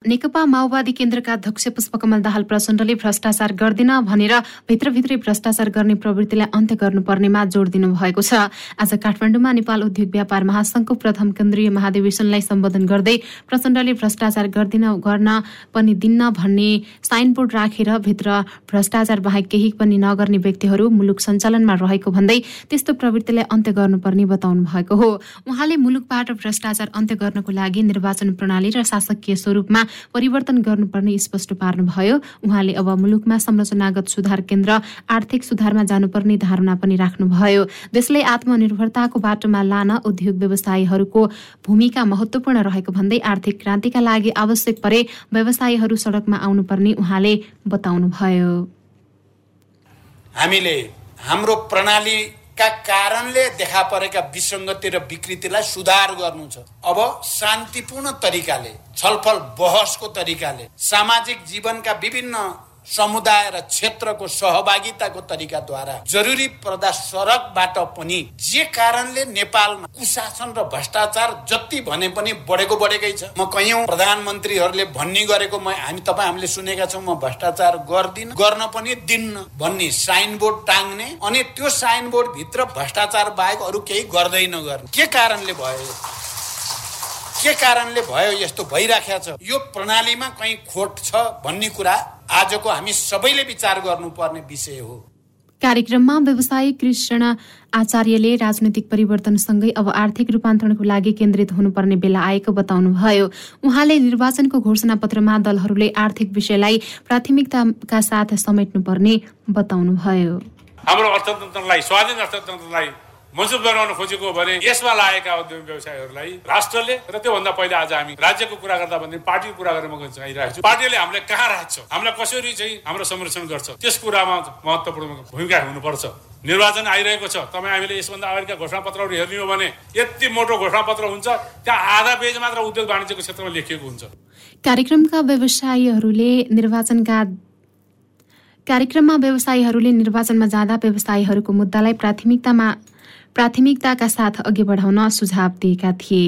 नेकपा माओवादी केन्द्रका अध्यक्ष पुष्पकमल दाहाल प्रचण्डले भ्रष्टाचार गर्दिन भनेर भित्रभित्रै भ्रष्टाचार गर्ने प्रवृत्तिलाई अन्त्य गर्नुपर्नेमा जोड़ दिनुभएको छ। आज काठमाडौँमा नेपाल उद्योग व्यापार महासंघको प्रथम केन्द्रीय महाधिवेशनलाई सम्बोधन गर्दै प्रचण्डले भ्रष्टाचार गर्दिन गर्न पनि दिन्न भन्ने साइनबोर्ड राखेर भित्र भ्रष्टाचार बाहेक केही पनि नगर्ने व्यक्तिहरू मुलुक सञ्चालनमा रहेको भन्दै त्यस्तो प्रवृत्तिलाई अन्त्य गर्नुपर्ने बताउनु भएको हो। उहाँले मुलुकबाट भ्रष्टाचार अन्त्य गर्नको लागि निर्वाचन प्रणाली र शासकीय स्वरूपमा परिवर्तन गर्नुपर्ने स्पष्ट पार्नुभयो। उहाँले अब मुलुकमा संरचनागत सुधार केन्द्र आर्थिक सुधारमा जानुपर्ने धारणा पनि राख्नुभयो। देशलाई आत्मनिर्भरताको बाटोमा लान उद्योग व्यवसायीहरूको भूमिका महत्वपूर्ण रहेको भन्दै आर्थिक क्रान्तिका लागि आवश्यक परे व्यवसायीहरू सड़कमा आउनुपर्ने उहाँले बताउनुभयो। हामीले हाम्रो प्रणाली का कारणले देखा परेका विसङ्गति र विकृतिलाई सुधार गर्नु छ अब शान्तिपूर्ण तरिकाले छलफल बहसको तरिकाले सामाजिक जीवनका विभिन्न समुदाय र क्षेत्रको सहभागिताको तरिकाद्वारा जरुरी पर्दा सडकबाट पनि जे कारणले नेपालमा कुशासन र भ्रष्टाचार जति भने पनि बढेको बढेकै छ। म कैयौँ प्रधानमन्त्रीहरूले भन्ने गरेको म हामी तपाईँ हामीले सुनेका छौँ म भ्रष्टाचार गर्दिन गर्न पनि दिन्न भन्ने साइन बोर्ड टाङ्ने अनि त्यो साइन बोर्ड भित्र भ्रष्टाचार बाहेक अरू केही गर्दै नगर्ने। के कारणले भयो? के कारणले भयो यस्तो भइराखेको छ? यो प्रणालीमा कहीँ खोट छ भन्ने कुरा आजको हामी सबैले विचार गर्नुपर्ने विषय हो। कार्यक्रममा व्यवसायी कृष्ण आचार्यले राजनैतिक परिवर्तनसँगै अब आर्थिक रूपान्तरणको लागि केन्द्रित हुनुपर्ने बेला आएको बताउनुभयो। उहाँले निर्वाचनको घोषणा पत्रमा दलहरूले आर्थिक विषयलाई प्राथमिकताका साथ समेट्नुपर्ने बताउनुभयो। हाम्रो अर्थतन्त्रलाई स्वाधीन अर्थतन्त्रलाई मजबुत बनाउन खोजेको भने यसमा लागेका उद्यमी व्यवसायहरूलाई राष्ट्रले र त्योभन्दा पहिला आज हामी राज्यको कुरा गर्दा भने पार्टीको कुरा गरेर म चाहिरहेको छु पार्टीले हामीलाई कहाँ राख्छ? हामीलाई कसरी चाहिँ हाम्रो संरक्षण गर्छ? त्यस कुरामा महत्त्वपूर्ण भूमिका हुनुपर्छ। निर्वाचन आइरहेको छ। तपाईँ हामीले यसभन्दा अगाडिका घोषणापत्रहरू हेर्ने हो भने यति मोटो घोषणापत्र हुन्छ त्यहाँ आधा पेज मात्र उद्योग वाणिज्यको क्षेत्रमा लेखिएको हुन्छ। कार्यक्रमका व्यवसायीहरूले निर्वाचनका कार्यक्रममा व्यवसायीहरूले निर्वाचनमा जाँदा व्यवसायीहरूको मुद्दालाई प्राथमिकतामा प्राथमिकताका साथ अघि बढाउन सुझाव दिएका थिए।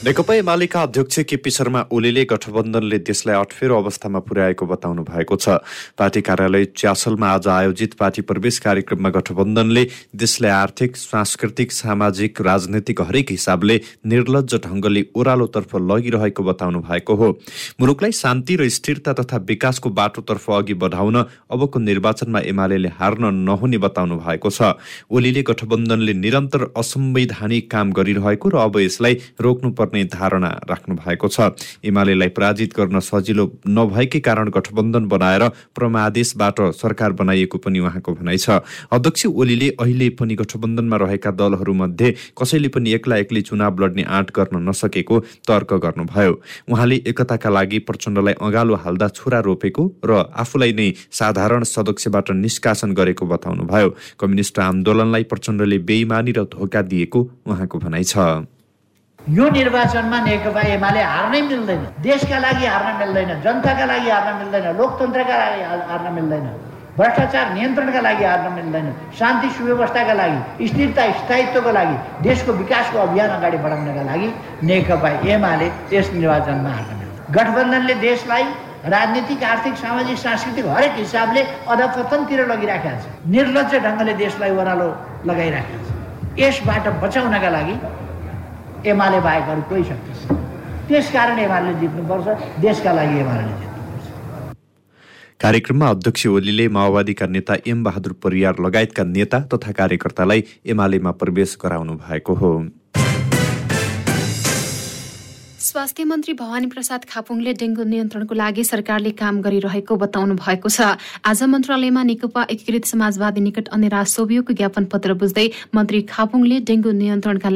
नेकपा एमालेका अध्यक्ष केपी शर्मा ओलीले गठबन्धनले देशलाई अठफेरो अवस्थामा पुर्याएको बताउनु भएको छ। पार्टी कार्यालय च्यासलमा आज आयोजित पार्टी प्रवेश कार्यक्रममा गठबन्धनले देशलाई आर्थिक सांस्कृतिक सामाजिक राजनैतिक हरेक हिसाबले निर्लज ढङ्गले ओह्रालोतर्फ लगिरहेको बताउनु भएको हो। मुलुकलाई शान्ति र स्थिरता तथा विकासको बाटोतर्फ अघि बढाउन अबको निर्वाचनमा एमाले हार्न नहुने बताउनु भएको छ। ओलीले गठबन्धनले निरन्तर असंवैधानिक काम गरिरहेको र अब यसलाई रोक्नु पर्ने धारणा राख्नु भएको छ। एमालेलाई पराजित गर्न सजिलो नभएकै कारण गठबन्धन बनाएर प्रमादेशबाट सरकार बनाइएको पनि उहाँको भनाइ छ। अध्यक्ष ओलीले अहिले पनि गठबन्धनमा रहेका दलहरूमध्ये कसैले पनि एक्ला एक्लै चुनाव लड्ने आँट गर्न नसकेको तर्क गर्नुभयो। उहाँले एकताका लागि प्रचण्डलाई अँगालो हाल्दा छुरा रोपेको र आफूलाई नै साधारण सदस्यबाट निष्कासन गरेको बताउनुभयो। कम्युनिस्ट आन्दोलनलाई प्रचण्डले बेइमानी र धोका दिएको उहाँको भनाइ छ। यो निर्वाचनमा नेकपा एमाले हार्नै मिल्दैन देशका लागि हार्न मिल्दैन जनताका लागि हार्न मिल्दैन लोकतन्त्रका लागि हार्न मिल्दैन भ्रष्टाचार नियन्त्रणका लागि हार्न मिल्दैन शान्ति सुव्यवस्थाका लागि स्थिरता स्थायित्वको लागि देशको विकासको अभियान अगाडि बढाउनका लागि नेकपा एमाले यस निर्वाचनमा हार्न मिल्दैन। गठबन्धनले देशलाई राजनीतिक आर्थिक सामाजिक सांस्कृतिक हरेक हिसाबले अधपतनतिर लगिराखेको छ। निर्लज ढङ्गले देशलाई ओह्रालो लगाइराखेको छ। यसबाट बचाउनका लागि एमाले बाहेक अरू कोही शक्ति छैन त्यसकारण एमाले जित्नुपर्छ देशका लागि एमाले जित्नुपर्छ। कार्यक्रममा अध्यक्ष ओलीले माओवादीका नेता एम बहादुर परियार लगायतका नेता तथा कार्यकर्तालाई एमालेमा प्रवेश गराउनु भएको हो। स्वास्थ्य मन्त्री भवानी प्रसाद खापुङले डेङ्गु नियन्त्रणको लागि सरकारले काम गरिरहेको बताउनु भएको छ। आज मन्त्रालयमा नेकपा एकीकृत समाजवादी निकट अन्य सोभियोको ज्ञापन पत्र बुझ्दै मन्त्री खापुङले डेङ्गु नियन्त्रणका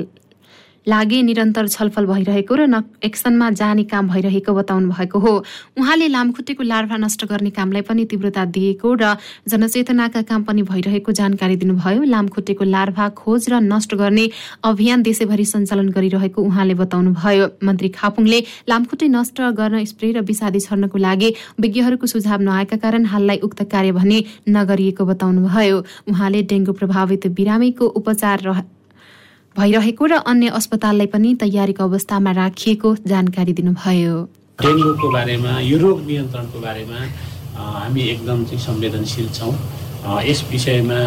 लागि निरन्तर छलफल भइरहेको र एक्सनमा जाने काम भइरहेको बताउनु भएको हो। उहाँले लामखुट्टेको लार्भा नष्ट गर्ने कामलाई पनि तीव्रता दिएको र जनचेतनाका काम पनि भइरहेको जानकारी दिनुभयो। लामखुट्टेको लार्भा खोज र नष्ट गर्ने अभियान देशैभरि सञ्चालन गरिरहेको उहाँले बताउनुभयो। मन्त्री खापुङले लामखुट्टे नष्ट गर्न स्प्रे र विषादी छर्नको लागि विज्ञहरूको सुझाव नआएका कारण हाललाई उक्त कार्य भने नगरिएको बताउनुभयो। उहाँले डेङ्गु प्रभावित बिरामीको उपचार भइरहेको र अन्य अस्पताललाई पनि तयारीको अवस्थामा राखिएको जानकारी दिनुभयो। डेङ्गुको बारेमा यो रोग नियन्त्रणको बारेमा हामी एकदम चाहिँ संवेदनशील छौँ। यस विषयमा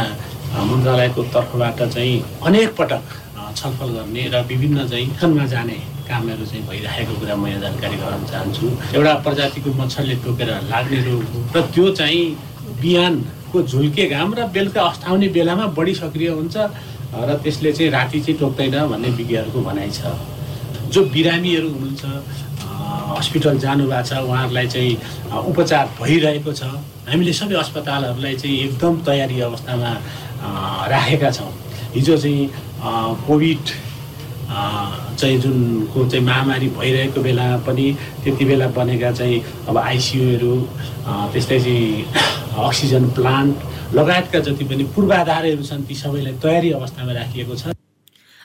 मन्त्रालयको तर्फबाट चाहिँ अनेक पटक छलफल गर्ने र विभिन्न चाहिँ खनमा जाने कामहरू चाहिँ भइरहेको कुरा म यहाँ जानकारी गराउन चाहन्छु। एउटा प्रजातिको मच्छरले टोकेर लाग्ने रोग हो र त्यो चाहिँ बिहानको झुल्के घाम र बेलुका अस्ताउने बेलामा बढी सक्रिय हुन्छ। र त्यसले चाहिँ राति चाहिँ टोक्दैन भन्ने विज्ञहरूको भनाइ छ। जो बिरामीहरू हुनुहुन्छ हस्पिटल जानुभएको छ उहाँहरूलाई चाहिँ उपचार भइरहेको छ। हामीले सबै अस्पतालहरूलाई चाहिँ एकदम तयारी अवस्थामा राखेका छौँ। हिजो चाहिँ कोभिड चाहिँ जुनको चाहिँ महामारी भइरहेको बेला पनि त्यति बेला बनेका चाहिँ अब आइसियुहरू त्यस्तै चाहिँ अक्सिजन प्लान्ट लगायतका जति पनि पूर्वाधारहरू छन् ती सबैलाई तयारी अवस्थामा राखिएको छ।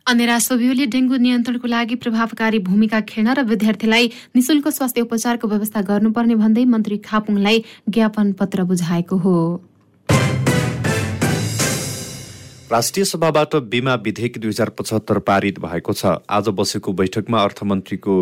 अन्य राष्ट्रव्यूहले डेङ्गु नियन्त्रणको लागि प्रभावकारी भूमिका खेल्न र विद्यार्थीलाई निशुल्क स्वास्थ्य उपचारको व्यवस्था गर्नुपर्ने भन्दै मन्त्री खापुङलाई ज्ञापन पत्र बुझाएको हो। राष्ट्रिय सभाबाट बिमा विधेयक दुई हजार पचहत्तर पारित भएको छ। आज बसेको बैठकमा अर्थमन्त्रीको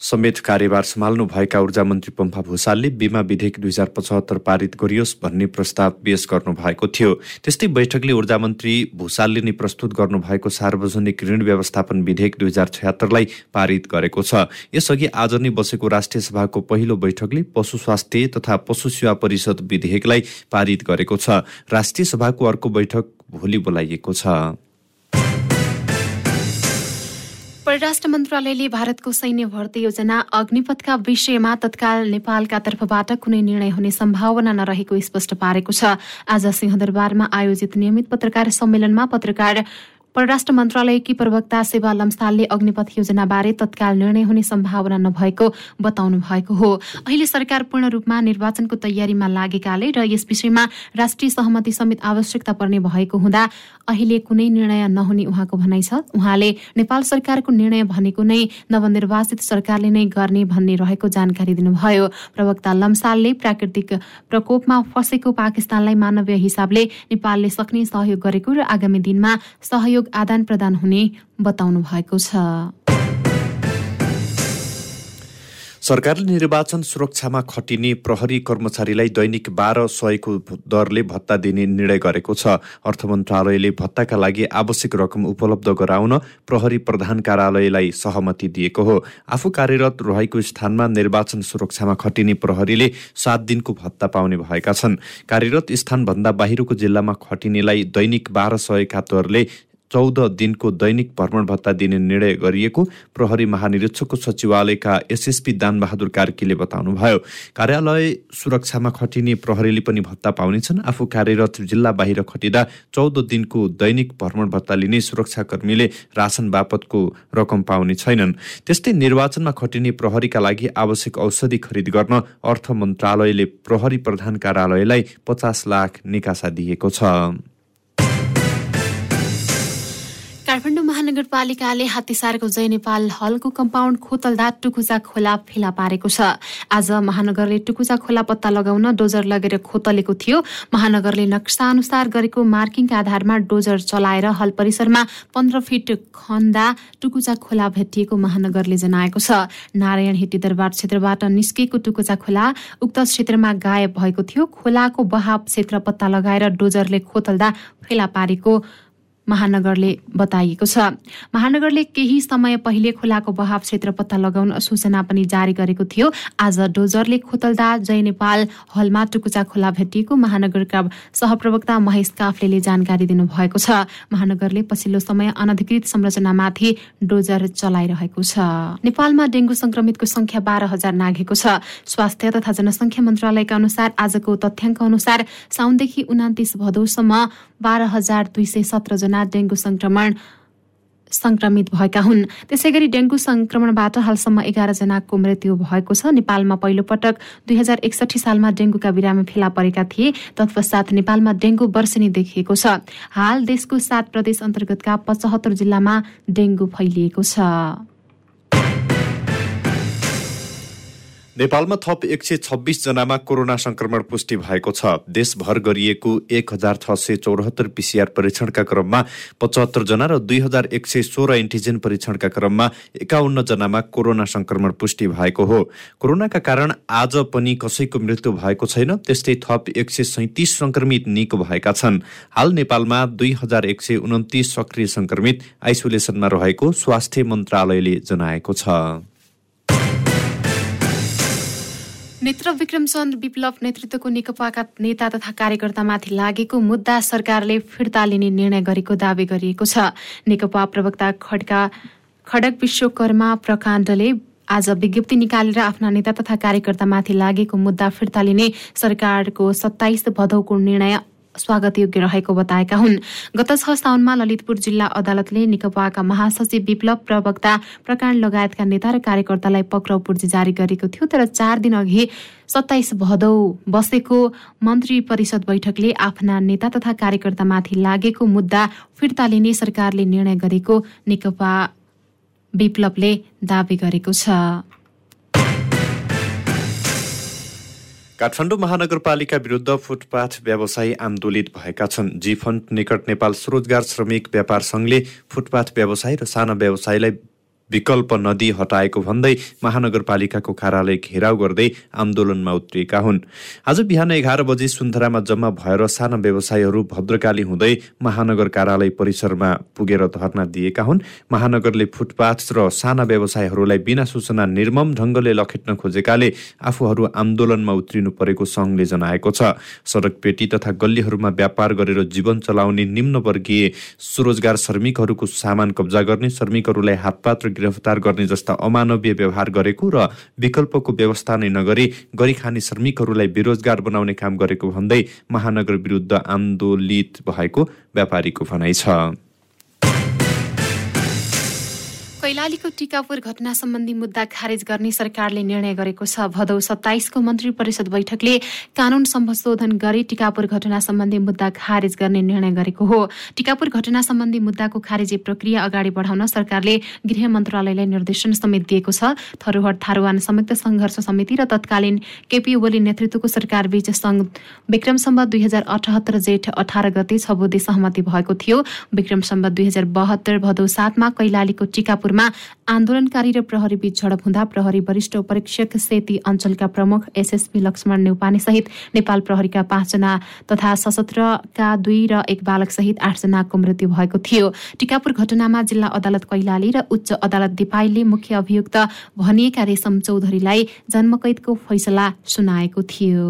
समेत कार्यभार सम्हाल्नु भएका ऊर्जा मन्त्री पम्फा भूषालले बिमा विधेयक दुई हजार पचहत्तर पारित गरियोस् भन्ने प्रस्ताव पेश गर्नु भएको थियो। त्यस्तै बैठकले ऊर्जा मन्त्री भूषालले नै प्रस्तुत गर्नुभएको सार्वजनिक ऋण व्यवस्थापन विधेयक दुई हजार छयत्तरलाई पारित गरेको छ। यसअघि आज नै बसेको राष्ट्रिय सभाको पहिलो बैठकले पशु स्वास्थ्य तथा पशु सेवा परिषद विधेयकलाई पारित गरेको छ। राष्ट्रिय सभाको अर्को बैठक भोलि बोलाइएको छ। परराष्ट्र मन्त्रालयले भारतको सैन्य भर्ती योजना अग्निपथका विषयमा तत्काल नेपालका तर्फबाट कुनै निर्णय हुने सम्भावना नरहेको स्पष्ट पारेको छ। आज सिंहदरबारमा आयोजित नियमित पत्रकार सम्मेलनमा पत्रकार परराष्ट्र मन्त्रालयकी प्रवक्ता सेवा लम्सालले अग्निपथ योजनाबारे तत्काल निर्णय हुने सम्भावना नभएको बताउनु भएको हो। अहिले सरकार पूर्ण रूपमा निर्वाचनको तयारीमा लागेकाले र यस विषयमा राष्ट्रिय सहमति समेत आवश्यकता पर्ने भएको हुँदा अहिले कुनै निर्णय नहुने उहाँको भनाइ छ। उहाँले नेपाल सरकारको निर्णय भनेको नै नवनिर्वाचित सरकारले नै गर्ने भन्ने रहेको जानकारी दिनुभयो। प्रवक्ता लम्सालले प्राकृतिक प्रकोपमा फँसेको पाकिस्तानलाई मानवीय हिसाबले नेपालले सक्ने सहयोग गरेको र आगामी दिनमा सहयोग सहयोग आदान प्रदान हुने बताउनु भएको छ। सरकारले निर्वाचन सुरक्षामा खटिने प्रहरी कर्मचारीलाई दैनिक बाह्र सयको दरले भत्ता दिने निर्णय गरेको छ। अर्थ मन्त्रालयले भत्ताका लागि आवश्यक रकम उपलब्ध गराउन प्रहरी प्रधान कार्यालयलाई सहमति दिएको हो। आफू कार्यरत रहेको स्थानमा निर्वाचन सुरक्षामा खटिने प्रहरीले सात दिनको भत्ता पाउने भएका छन्। कार्यरत स्थानभन्दा बाहिरको जिल्लामा खटिनेलाई दैनिक बाह्र सयका दरले चौध दिनको दैनिक भ्रमण भत्ता दिने निर्णय गरिएको प्रहरी महानिरीक्षकको सचिवालयका एसएसपी दानबहादुर कार्कीले बताउनुभयो। कार्यालय सुरक्षामा खटिने प्रहरीले पनि भत्ता पाउनेछन्। आफू कार्यरत जिल्ला बाहिर खटिँदा चौध दिनको दैनिक भ्रमण भत्ता लिने सुरक्षाकर्मीले राशन बापतको रकम पाउने छैनन्। त्यस्तै निर्वाचनमा खटिने प्रहरीका लागि आवश्यक औषधि खरिद गर्न अर्थ मन्त्रालयले प्रहरी प्रधान कार्यालयलाई पचास लाख निकासा दिएको छ। काठमाडौँ महानगरपालिकाले हात्तीसारको जय नेपाल हलको कम्पाउन्ड खोतल्दा टुकुचा खोला फेला पारेको छ। आज महानगरले टुकुचा खोला पत्ता लगाउन डोजर लगेर खोतलेको थियो। महानगरले नक्सा अनुसार गरेको मार्किङका आधारमा डोजर चलाएर हल परिसरमा पन्ध्र फिट खन्दा टुकुचा खोला भेटिएको महानगरले जनाएको छ। नारायण हेटी दरबार क्षेत्रबाट निस्केको टुकुचा खोला उक्त क्षेत्रमा गायब भएको थियो। खोलाको बहाव क्षेत्र पत्ता लगाएर डोजरले खोतल्दा फेला पारेको महानगरले बताइएको छ। महानगरले केही समय पहिले खोलाको बहाव क्षेत्र पत्ता लगाउन सूचना पनि जारी गरेको थियो। आज डोजरले खोतल्दा जय नेपाल हलमा टुकुचा खोला भेटिएको महानगरका सहप्रवक्ता महेश काफ्लेले जानकारी दिनुभएको छ। महानगरले पछिल्लो समय अनधिकृत संरचनामाथि डोजर चलाइरहेको छ। नेपालमा डेङ्गु संक्रमितको संख्या बाह्र हजार नाघेको छ। स्वास्थ्य तथा जनसङ्ख्या मन्त्रालयका अनुसार आजको तथ्याङ्क अनुसार साउनदेखि उनातिस भदौसम्म बाह्र हजार दुई सय सत्र जना डेङ्गु संक्रमण संक्रमित भएका हुन्। त्यसै गरी डेङ्गु संक्रमणबाट हालसम्म एघार जनाको मृत्यु भएको छ। नेपालमा पहिलो पटक दुई हजार एकसठी सालमा डेङ्गुका बिरामी फेला परेका थिए। तत्पश्चात नेपालमा डेङ्गु वर्षेनी देखिएको छ। हाल देशको सात प्रदेश अन्तर्गतका पचहत्तर जिल्लामा डेङ्गु फैलिएको छ। नेपालमा थप एक सय छब्बिस जनामा कोरोना संक्रमण पुष्टि भएको छ। देशभर गरिएको एक हजार छ सय चौरात्तर पिसिआर परीक्षणका क्रममा पचहत्तर जना र दुई हजार एक सय सोह्र एन्टिजेन परीक्षणका क्रममा एकाउन्न जनामा कोरोना संक्रमण पुष्टि भएको हो। कोरोनाका कारण आज पनि कसैको मृत्यु भएको छैन त्यस्तै थप एक सय सैतिस संक्रमित निको भएका छन्। हाल नेपालमा दुई हजार एक सय उन्तिस सक्रिय संक्रमित आइसोलेसनमा रहेको स्वास्थ्य मन्त्रालयले जनाएको छ। नेत्र विक्रमचन्द्र विप्लव नेतृत्वको नेकपाका नेता तथा कार्यकर्तामाथि लागेको मुद्दा सरकारले फिर्ता लिने निर्णय गरेको दावी गरिएको छ। नेकपा प्रवक्ता खड्का खडक विश्वकर्मा प्रकाण्डले आज विज्ञप्ति निकालेर आफ्ना नेता तथा कार्यकर्तामाथि लागेको मुद्दा फिर्ता लिने सरकारको सत्ताइस भदौको निर्णय स्वागत योग्य रहेको बताएका हुन्। गत छ साउनमा ललितपुर जिल्ला अदालतले नेकपाका महासचिव विप्लव प्रवक्ता प्रकाण्ड लगायतका नेता र कार्यकर्तालाई पक्राउ पूर्जी जारी गरेको थियो तर चार दिन अघि सत्ताइस भदौ बसेको मन्त्री परिषद बैठकले आफ्ना नेता तथा कार्यकर्तामाथि लागेको मुद्दा फिर्ता लिने सरकारले निर्णय गरेको नेकपा विप्लवले दावी गरेको छ। काठमाडौँ महानगरपालिका विरुद्ध फुटपाथ व्यवसायी आन्दोलित भएका छन्। जी फन्ड निकट नेपाल स्वरोजगार श्रमिक व्यापार सङ्घले फुटपाथ व्यवसाय र साना व्यवसायलाई विकल्प नदी हटाएको भन्दै महानगरपालिकाको कार्यालय घेराउ गर्दै आन्दोलनमा उत्रिएका हुन्। आज बिहान एघार बजे सुन्धरामा जम्मा भएर साना व्यवसायीहरू भद्रकाली हुँदै महानगर कार्यालय परिसरमा पुगेर धरना दिएका हुन्। महानगरले फुटपाथ र साना व्यवसायहरूलाई बिना सूचना निर्मम ढङ्गले लखेट्न खोजेकाले आफूहरू आन्दोलनमा उत्रिनु परेको सङ्घले जनाएको छ। सडक पेटी तथा गल्लीहरूमा व्यापार गरेर जीवन चलाउने निम्नवर्गीय स्वरोजगार श्रमिकहरूको सामान कब्जा गर्ने श्रमिकहरूलाई हातपात गिरफ्तार गर्ने जस्ता अमानवीय व्यवहार गरेको र विकल्पको व्यवस्था नै नगरी गरी खाने श्रमिकहरूलाई बेरोजगार बनाउने काम गरेको भन्दै महानगर विरुद्ध आन्दोलित भएको व्यापारीको भनाइ छ कैलालीको टिकापुर घटना सम्बन्धी मुद्दा खारेज गर्ने सरकारले निर्णय गरेको छ। भदौ सत्ताइसको मन्त्री परिषद बैठकले कानून संशोधन गरी टिकापुर घटना सम्बन्धी मुद्दा खारेज गर्ने निर्णय गरेको हो। टिकापुर घटना सम्बन्धी मुद्दाको खारेजी प्रक्रिया अगाडि बढाउन सरकारले गृह मन्त्रालयलाई निर्देशन समेत दिएको छ। थरुहट थारूवान संयुक्त संघर्ष समिति र तत्कालीन केपी ओली नेतृत्वको सरकार बीच विक्रम सम्बत दुई हजार अठहत्तर जेठ अठार गते छ सहमति भएको थियो। विक्रम सम्बत दुई हजार बहत्तर भदौ सातमा कैलालीको टिकापुरमा आन्दोलनकारी र प्रहरी बीच झडप हुँदा प्रहरी वरिष्ठ परीक्षक सेती अञ्चलका प्रमुख एसएसपी लक्ष्मण नेउपाने सहित नेपाल प्रहरीका पाँचजना तथा सशस्त्रका दुई र एक बालक सहित आठजनाको मृत्यु भएको थियो। टिकापुर घटनामा जिल्ला अदालत कैलाली र उच्च अदालत दिपाईले मुख्य अभियुक्त भनिएका रेशम चौधरीलाई जन्मकैदको फैसला सुनाएको थियो।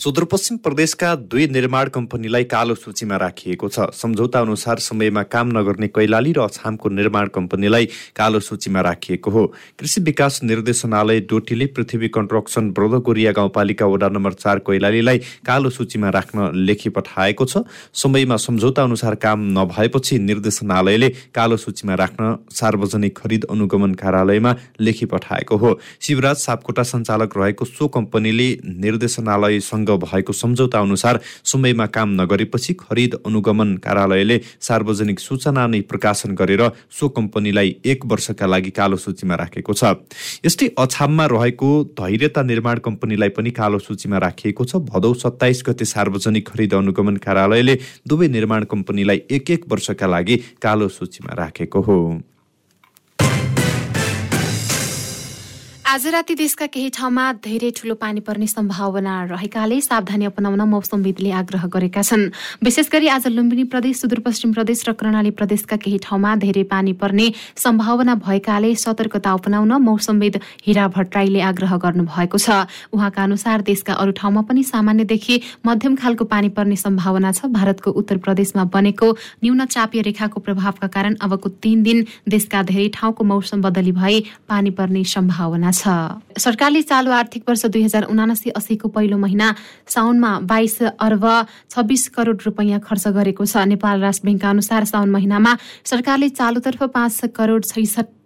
सुदूरपश्चिम प्रदेशका दुई निर्माण कम्पनीलाई कालो सूचीमा राखिएको छ। सम्झौता अनुसार समयमा काम नगर्ने कैलाली र अछामको निर्माण कम्पनीलाई कालो सूचीमा राखिएको हो। कृषि विकास निर्देशनालय डोटीले पृथ्वी कन्स्ट्रक्सन ब्रोधकोरिया गाउँपालिका वडा नम्बर चार कैलालीलाई कालो सूचीमा राख्न लेखी पठाएको छ। समयमा सम्झौता अनुसार काम नभएपछि निर्देशनालयले कालो सूचीमा राख्न सार्वजनिक खरिद अनुगमन कार्यालयमा लेखी पठाएको हो। शिवराज सापकोटा सञ्चालक रहेको सो कम्पनीले निर्देशनालयसँग भएको सम्झौता अनुसार समयमा काम नगरेपछि खरिद अनुगमन कार्यालयले सार्वजनिक सूचना नै प्रकाशन गरेर सो कम्पनीलाई एक वर्षका लागि कालो सूचीमा राखेको छ। यस्तै अछाममा रहेको धैर्यता निर्माण कम्पनीलाई पनि कालो सूचीमा राखिएको छ। भदौ सत्ताइस गते सार्वजनिक खरिद अनुगमन कार्यालयले दुवै निर्माण कम्पनीलाई एक एक वर्षका लागि कालो सूचीमा राखेको हो। आज राति देशका केही ठाउँमा धेरै ठूलो पानी पर्ने सम्भावना रहेकाले सावधानी अपनाउन मौसमविदले आग्रह गरेका छन्। विशेष गरी आज लुम्बिनी प्रदेश सुदूरपश्चिम प्रदेश र कर्णाली प्रदेशका केही ठाउँमा धेरै पानी पर्ने सम्भावना भएकाले सतर्कता अपनाउन मौसमविद हिरा भट्टराईले आग्रह गर्नुभएको छ। उहाँका अनुसार देशका अरू ठाउँमा पनि सामान्यदेखि मध्यम खालको पानी पर्ने सम्भावना छ। भारतको उत्तर प्रदेशमा बनेको न्यून चापीय रेखाको प्रभावका कारण अबको तीन दिन देशका धेरै ठाउँको मौसम बदली भई पानी पर्ने सम्भावना छ। सरकारले चालु आर्थिक वर्ष दुई हजार उनासी अस्सीको पहिलो महिना साउनमा बाइस अर्ब छब्बिस करोड रुपियाँ खर्च गरेको छ। नेपाल राष्ट्र ब्याङ्कका अनुसार साउन महिनामा सरकारले चालुतर्फ पाँच करोड छैसठी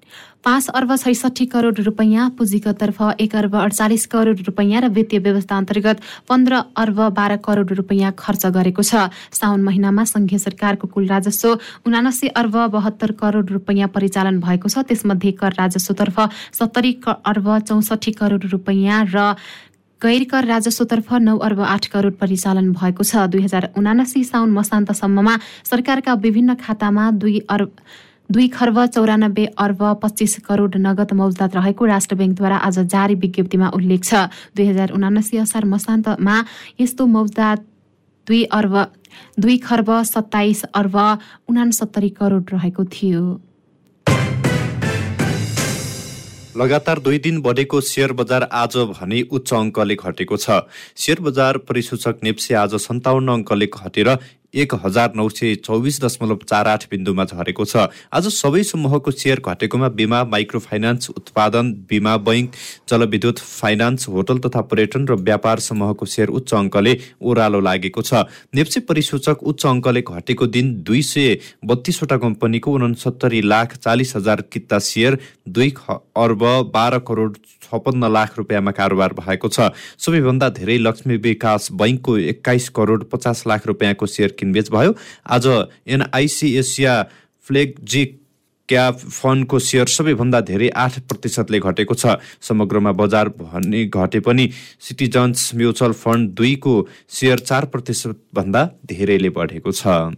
पाँच अर्ब छैसठी करोड रुपैयाँ पुँजीगततर्फ एक अर्ब अडचालिस करोड रुपैयाँ र वित्तीय व्यवस्था अन्तर्गत पन्ध्र अर्ब बाह्र करोड रुपैयाँ खर्च गरेको छ। साउन महिनामा संघीय सरकारको कुल राजस्व उनासी अर्ब बहत्तर करोड रुपैयाँ परिचालन भएको छ। त्यसमध्ये कर राजस्वतर्फ सत्तरी अर्ब चौसठी करोड रुपैयाँ र गैर कर राजस्वतर्फ नौ अर्ब आठ करोड परिचालन भएको छ। दुई हजार उनासी साउन मसान्तसम्ममा सरकारका विभिन्न खातामा दुई अर्ब दुई खर्ब चौरानब्बे अर्ब पच्चिस करोड नगद मौजदात रहेको राष्ट्र ब्याङ्कद्वारा आज जारी विज्ञप्तिमा उल्लेख छ। दुई हजार उनासी असार मसान्तमा यस्तो मौजदात दुई अर्ब दुई खर्ब सत्ताइस अर्ब उनासत्तरी करोड रहेको थियो। लगातार दुई दिन बढेको सेयर बजार आज भने उच्च अङ्कले घटेको छ। सेयर बजार परिसूचक नेप्से आज सन्ताउन्न अङ्कले घटेर एक हजार नौ सय चौबिस दशमलव चार आठ बिन्दुमा झरेको छ। आज सबै समूहको सेयर घटेकोमा बिमा माइक्रो फाइनान्स उत्पादन बिमा बैङ्क जलविद्युत फाइनान्स होटल तथा पर्यटन र व्यापार समूहको सेयर उच्च अङ्कले ओह्रालो लागेको छ। नेप्से परिसूचक उच्च अङ्कले घटेको दिन दुई सय बत्तीसवटा कम्पनीको उनसत्तरी लाख चालिस हजार किता सेयर दुई अर्ब बाह्र करोड छपन्न लाख रुपियाँमा कारोबार भएको छ। सबैभन्दा धेरै लक्ष्मी विकास बैङ्कको एक्काइस करोड पचास लाख रुपियाँको सेयर किनबेच भयो। आज एनआइसी एसिया फ्लेगजिक क्याप फन्डको सेयर सबैभन्दा धेरै आठ प्रतिशतले घटेको छ। समग्रमा बजार भन्ने घटे पनि सिटिजन्स म्युचुअल फन्ड दुईको सेयर चार प्रतिशतभन्दा धेरैले बढेको छ।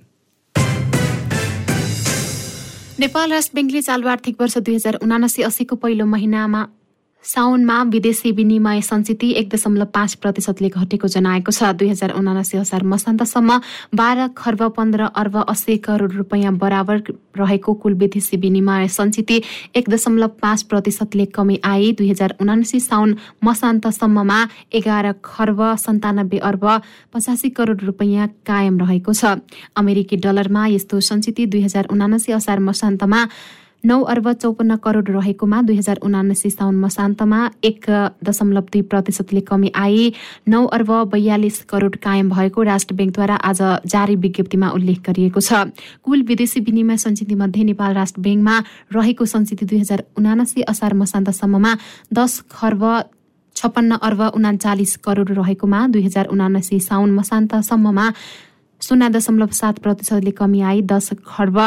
नेपाल राष्ट्र ब्याङ्कले चालु आर्थिक वर्ष दुई हजार उनासी अस्सीको पहिलो महिनामा साउनमा विदेशी विनिमय सञ्चित एक दशमलव पाँच प्रतिशतले घटेको जनाएको छ। दुई हजार उनासी हजार मसान्तसम्म बाह्र खर्ब पन्ध्र अर्ब अस्सी करोड रुपियाँ बराबर रहेको कुल विदेशी विनिमय सञ्चित एक दशमलव पाँच प्रतिशतले कमी आई। दुई हजार उनासी साउन मसान्तसम्ममा एघार खर्ब सन्तानब्बे अर्ब पचासी करोड रुपियाँ कायम रहेको छ। अमेरिकी डलरमा यस्तो सञ्चित दुई हजार उनासी असार मसान्तमा नौ अर्ब चौपन्न करोड रहेकोमा दुई हजार उनासी साउन मसान्तमा एक दशमलव दुई प्रतिशतले कमी आई। नौ अर्ब बयालिस करोड कायम भएको राष्ट्र ब्याङ्कद्वारा आज जारी विज्ञप्तिमा उल्लेख गरिएको छ। कुल विदेशी विनिमय सञ्चितीमध्ये नेपाल राष्ट्र ब्याङ्कमा रहेको सञ्चिती दुई हजार उनासी असार मसान्तसम्ममा दस खर्ब छप्पन्न अर्ब उनाचालिस करोड रहेकोमा दुई हजार उनासी साउन मसान्तसम्ममा शून्य दशमलव सात प्रतिशतले कमी आई। दस खर्ब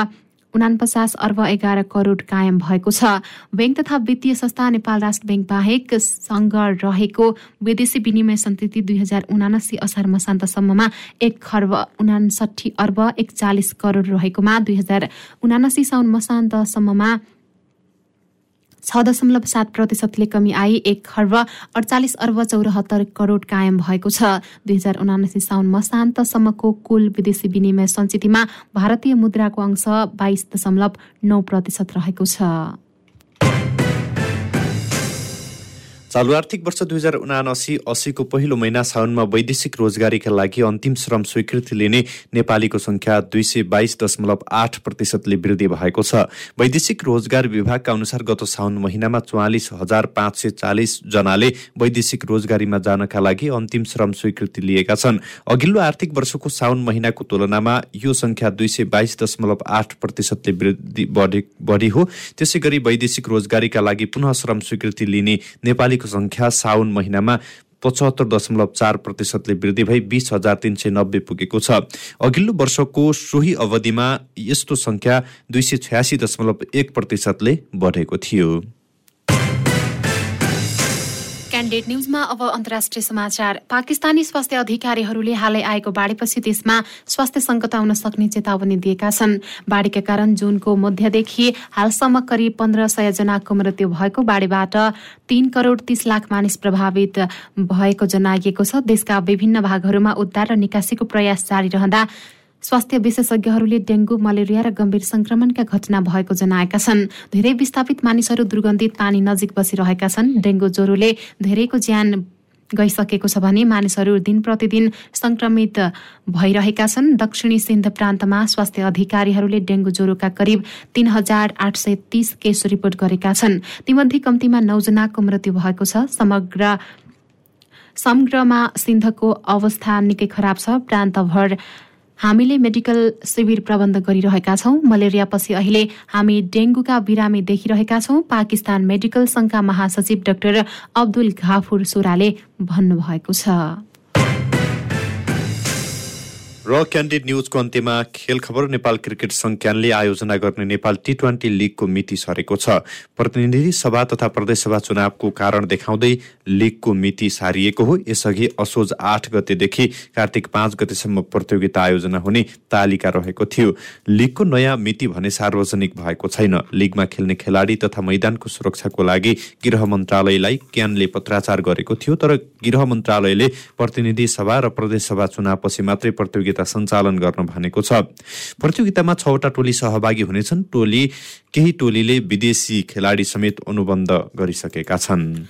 उनापचास अर्ब एघार करोड कायम भएको छ। ब्याङ्क तथा वित्तीय संस्था नेपाल राष्ट्र ब्याङ्क बाहेक सँग रहेको विदेशी विनिमय सन्तति दुई हजार उनासी असार मसान्तसम्ममा एक खर्ब उनासठी अर्ब एकचालिस करोड रहेकोमा दुई हजार उनासी साउन मसान्तसम्ममा छ दशमलव सात प्रतिशतले कमी आई एक खर्ब अडचालिस अर्ब चौरात्तर करोड कायम भएको छ। दुई हजार उनासी साउन मसान्तसम्मको कुल विदेशी विनिमय सञ्चितीमा भारतीय मुद्राको अंश बाइस दशमलव नौ प्रतिशत रहेको छ। चालु आर्थिक वर्ष दुई हजार उनासी अस्सीको पहिलो महिना साउनमा वैदेशिक रोजगारीका लागि अन्तिम श्रम स्वीकृति लिने नेपालीको संख्या दुई सय बाइस दशमलव आठ प्रतिशतले वृद्धि भएको छ। वैदेशिक रोजगार विभागका अनुसार गत साउन महिनामा चौवालिस हजार पाँच सय चालिस जनाले वैदेशिक रोजगारीमा जानका लागि अन्तिम श्रम स्वीकृति लिएका छन्। अघिल्लो आर्थिक वर्षको साउन महिनाको तुलनामा यो संख्या दुई सय बाइस दशमलव आठ प्रतिशतले वृद्धि बढी हो। त्यसै गरी वैदेशिक रोजगारीका लागि पुनः श्रम स्वीकृति लिने नेपाली व्यक्तिको सङ्ख्या साउन महिनामा पचहत्तर दशमलव चार प्रतिशतले वृद्धि भई बिस हजार तिन सय नब्बे पुगेको छ। अघिल्लो वर्षको सोही अवधिमा यस्तो सङ्ख्या दुई सय छयासी दशमलव एक प्रतिशतले बढेको थियो। क्यान्डेट न्युजमा अब अन्तर्राष्ट्रिय समाचार। पाकिस्तानी स्वास्थ्य अधिकारीहरूले हालै आएको बाढीपछि देशमा स्वास्थ्य सङ्कट आउन सक्ने चेतावनी दिएका छन्। बाढीका कारण जुनको मध्यदेखि हालसम्म करिब पन्ध्र सय जनाको मृत्यु भएको बाढीबाट तीन करोड तीस लाख मानिस प्रभावित भएको जनाइएको छ। देशका विभिन्न भागहरूमा उद्धार र निकासीको प्रयास जारी रहँदा स्वास्थ्य विशेषज्ञहरूले डेङ्गु मलेरिया र गम्भीर संक्रमणका घटना भएको जनाएका छन्। धेरै विस्थापित मानिसहरू दुर्गन्धित पानी नजिक बसिरहेका छन्। डेङ्गु ज्वरोले धेरैको ज्यान गइसकेको छ भने मानिसहरू दिन प्रतिदिन संक्रमित भइरहेका छन्। दक्षिणी सिन्ध प्रान्तमा स्वास्थ्य अधिकारीहरूले डेङ्गु ज्वरोका करिब तीन हजार आठ सय तीस केस रिपोर्ट गरेका छन्। तीमध्ये कम्तीमा नौजनाको मृत्यु भएको छ। समग्र समग्रमा सिन्धको अवस्था निकै खराब छ। प्रान्तभर हामीले मेडिकल शिविर प्रबन्ध गरिरहेका छौँ। मलेरियापछि अहिले हामी डेङ्गुका बिरामी देखिरहेका छौँ। पाकिस्तान मेडिकल संघका महासचिव डाक्टर अब्दुल घाफुर सोराले भन्नुभएको छ। र क्यान्डिड न्युजको अन्त्यमा खेल खबर नेपाल क्रिकेट क्यानले आयोजना गर्ने नेपाल टी ट्वेन्टी लिगको मिति सरेको छ। प्रतिनिधि सभा तथा प्रदेशसभा चुनावको कारण देखाउँदै लिगको मिति सारिएको हो। यसअघि असोज आठ गतेदेखि कार्तिक पाँच गतेसम्म प्रतियोगिता आयोजना हुने तालिका रहेको थियो। लिगको नयाँ मिति भने सार्वजनिक भएको छैन। लिगमा खेल्ने खेलाडी तथा मैदानको सुरक्षाको लागि गृह मन्त्रालयलाई क्यानले पत्राचार गरेको थियो तर गृह मन्त्रालयले प्रतिनिधि सभा र प्रदेशसभा चुनावपछि मात्रै प्रतियोगिता प्रतियोगिता सञ्चालन गर्न भनेको छ। प्रतियोगितामा छवटा टोली सहभागी हुनेछन्। टोली केही टोलीले विदेशी खेलाडी समेत अनुबन्ध गरिसकेका छन्।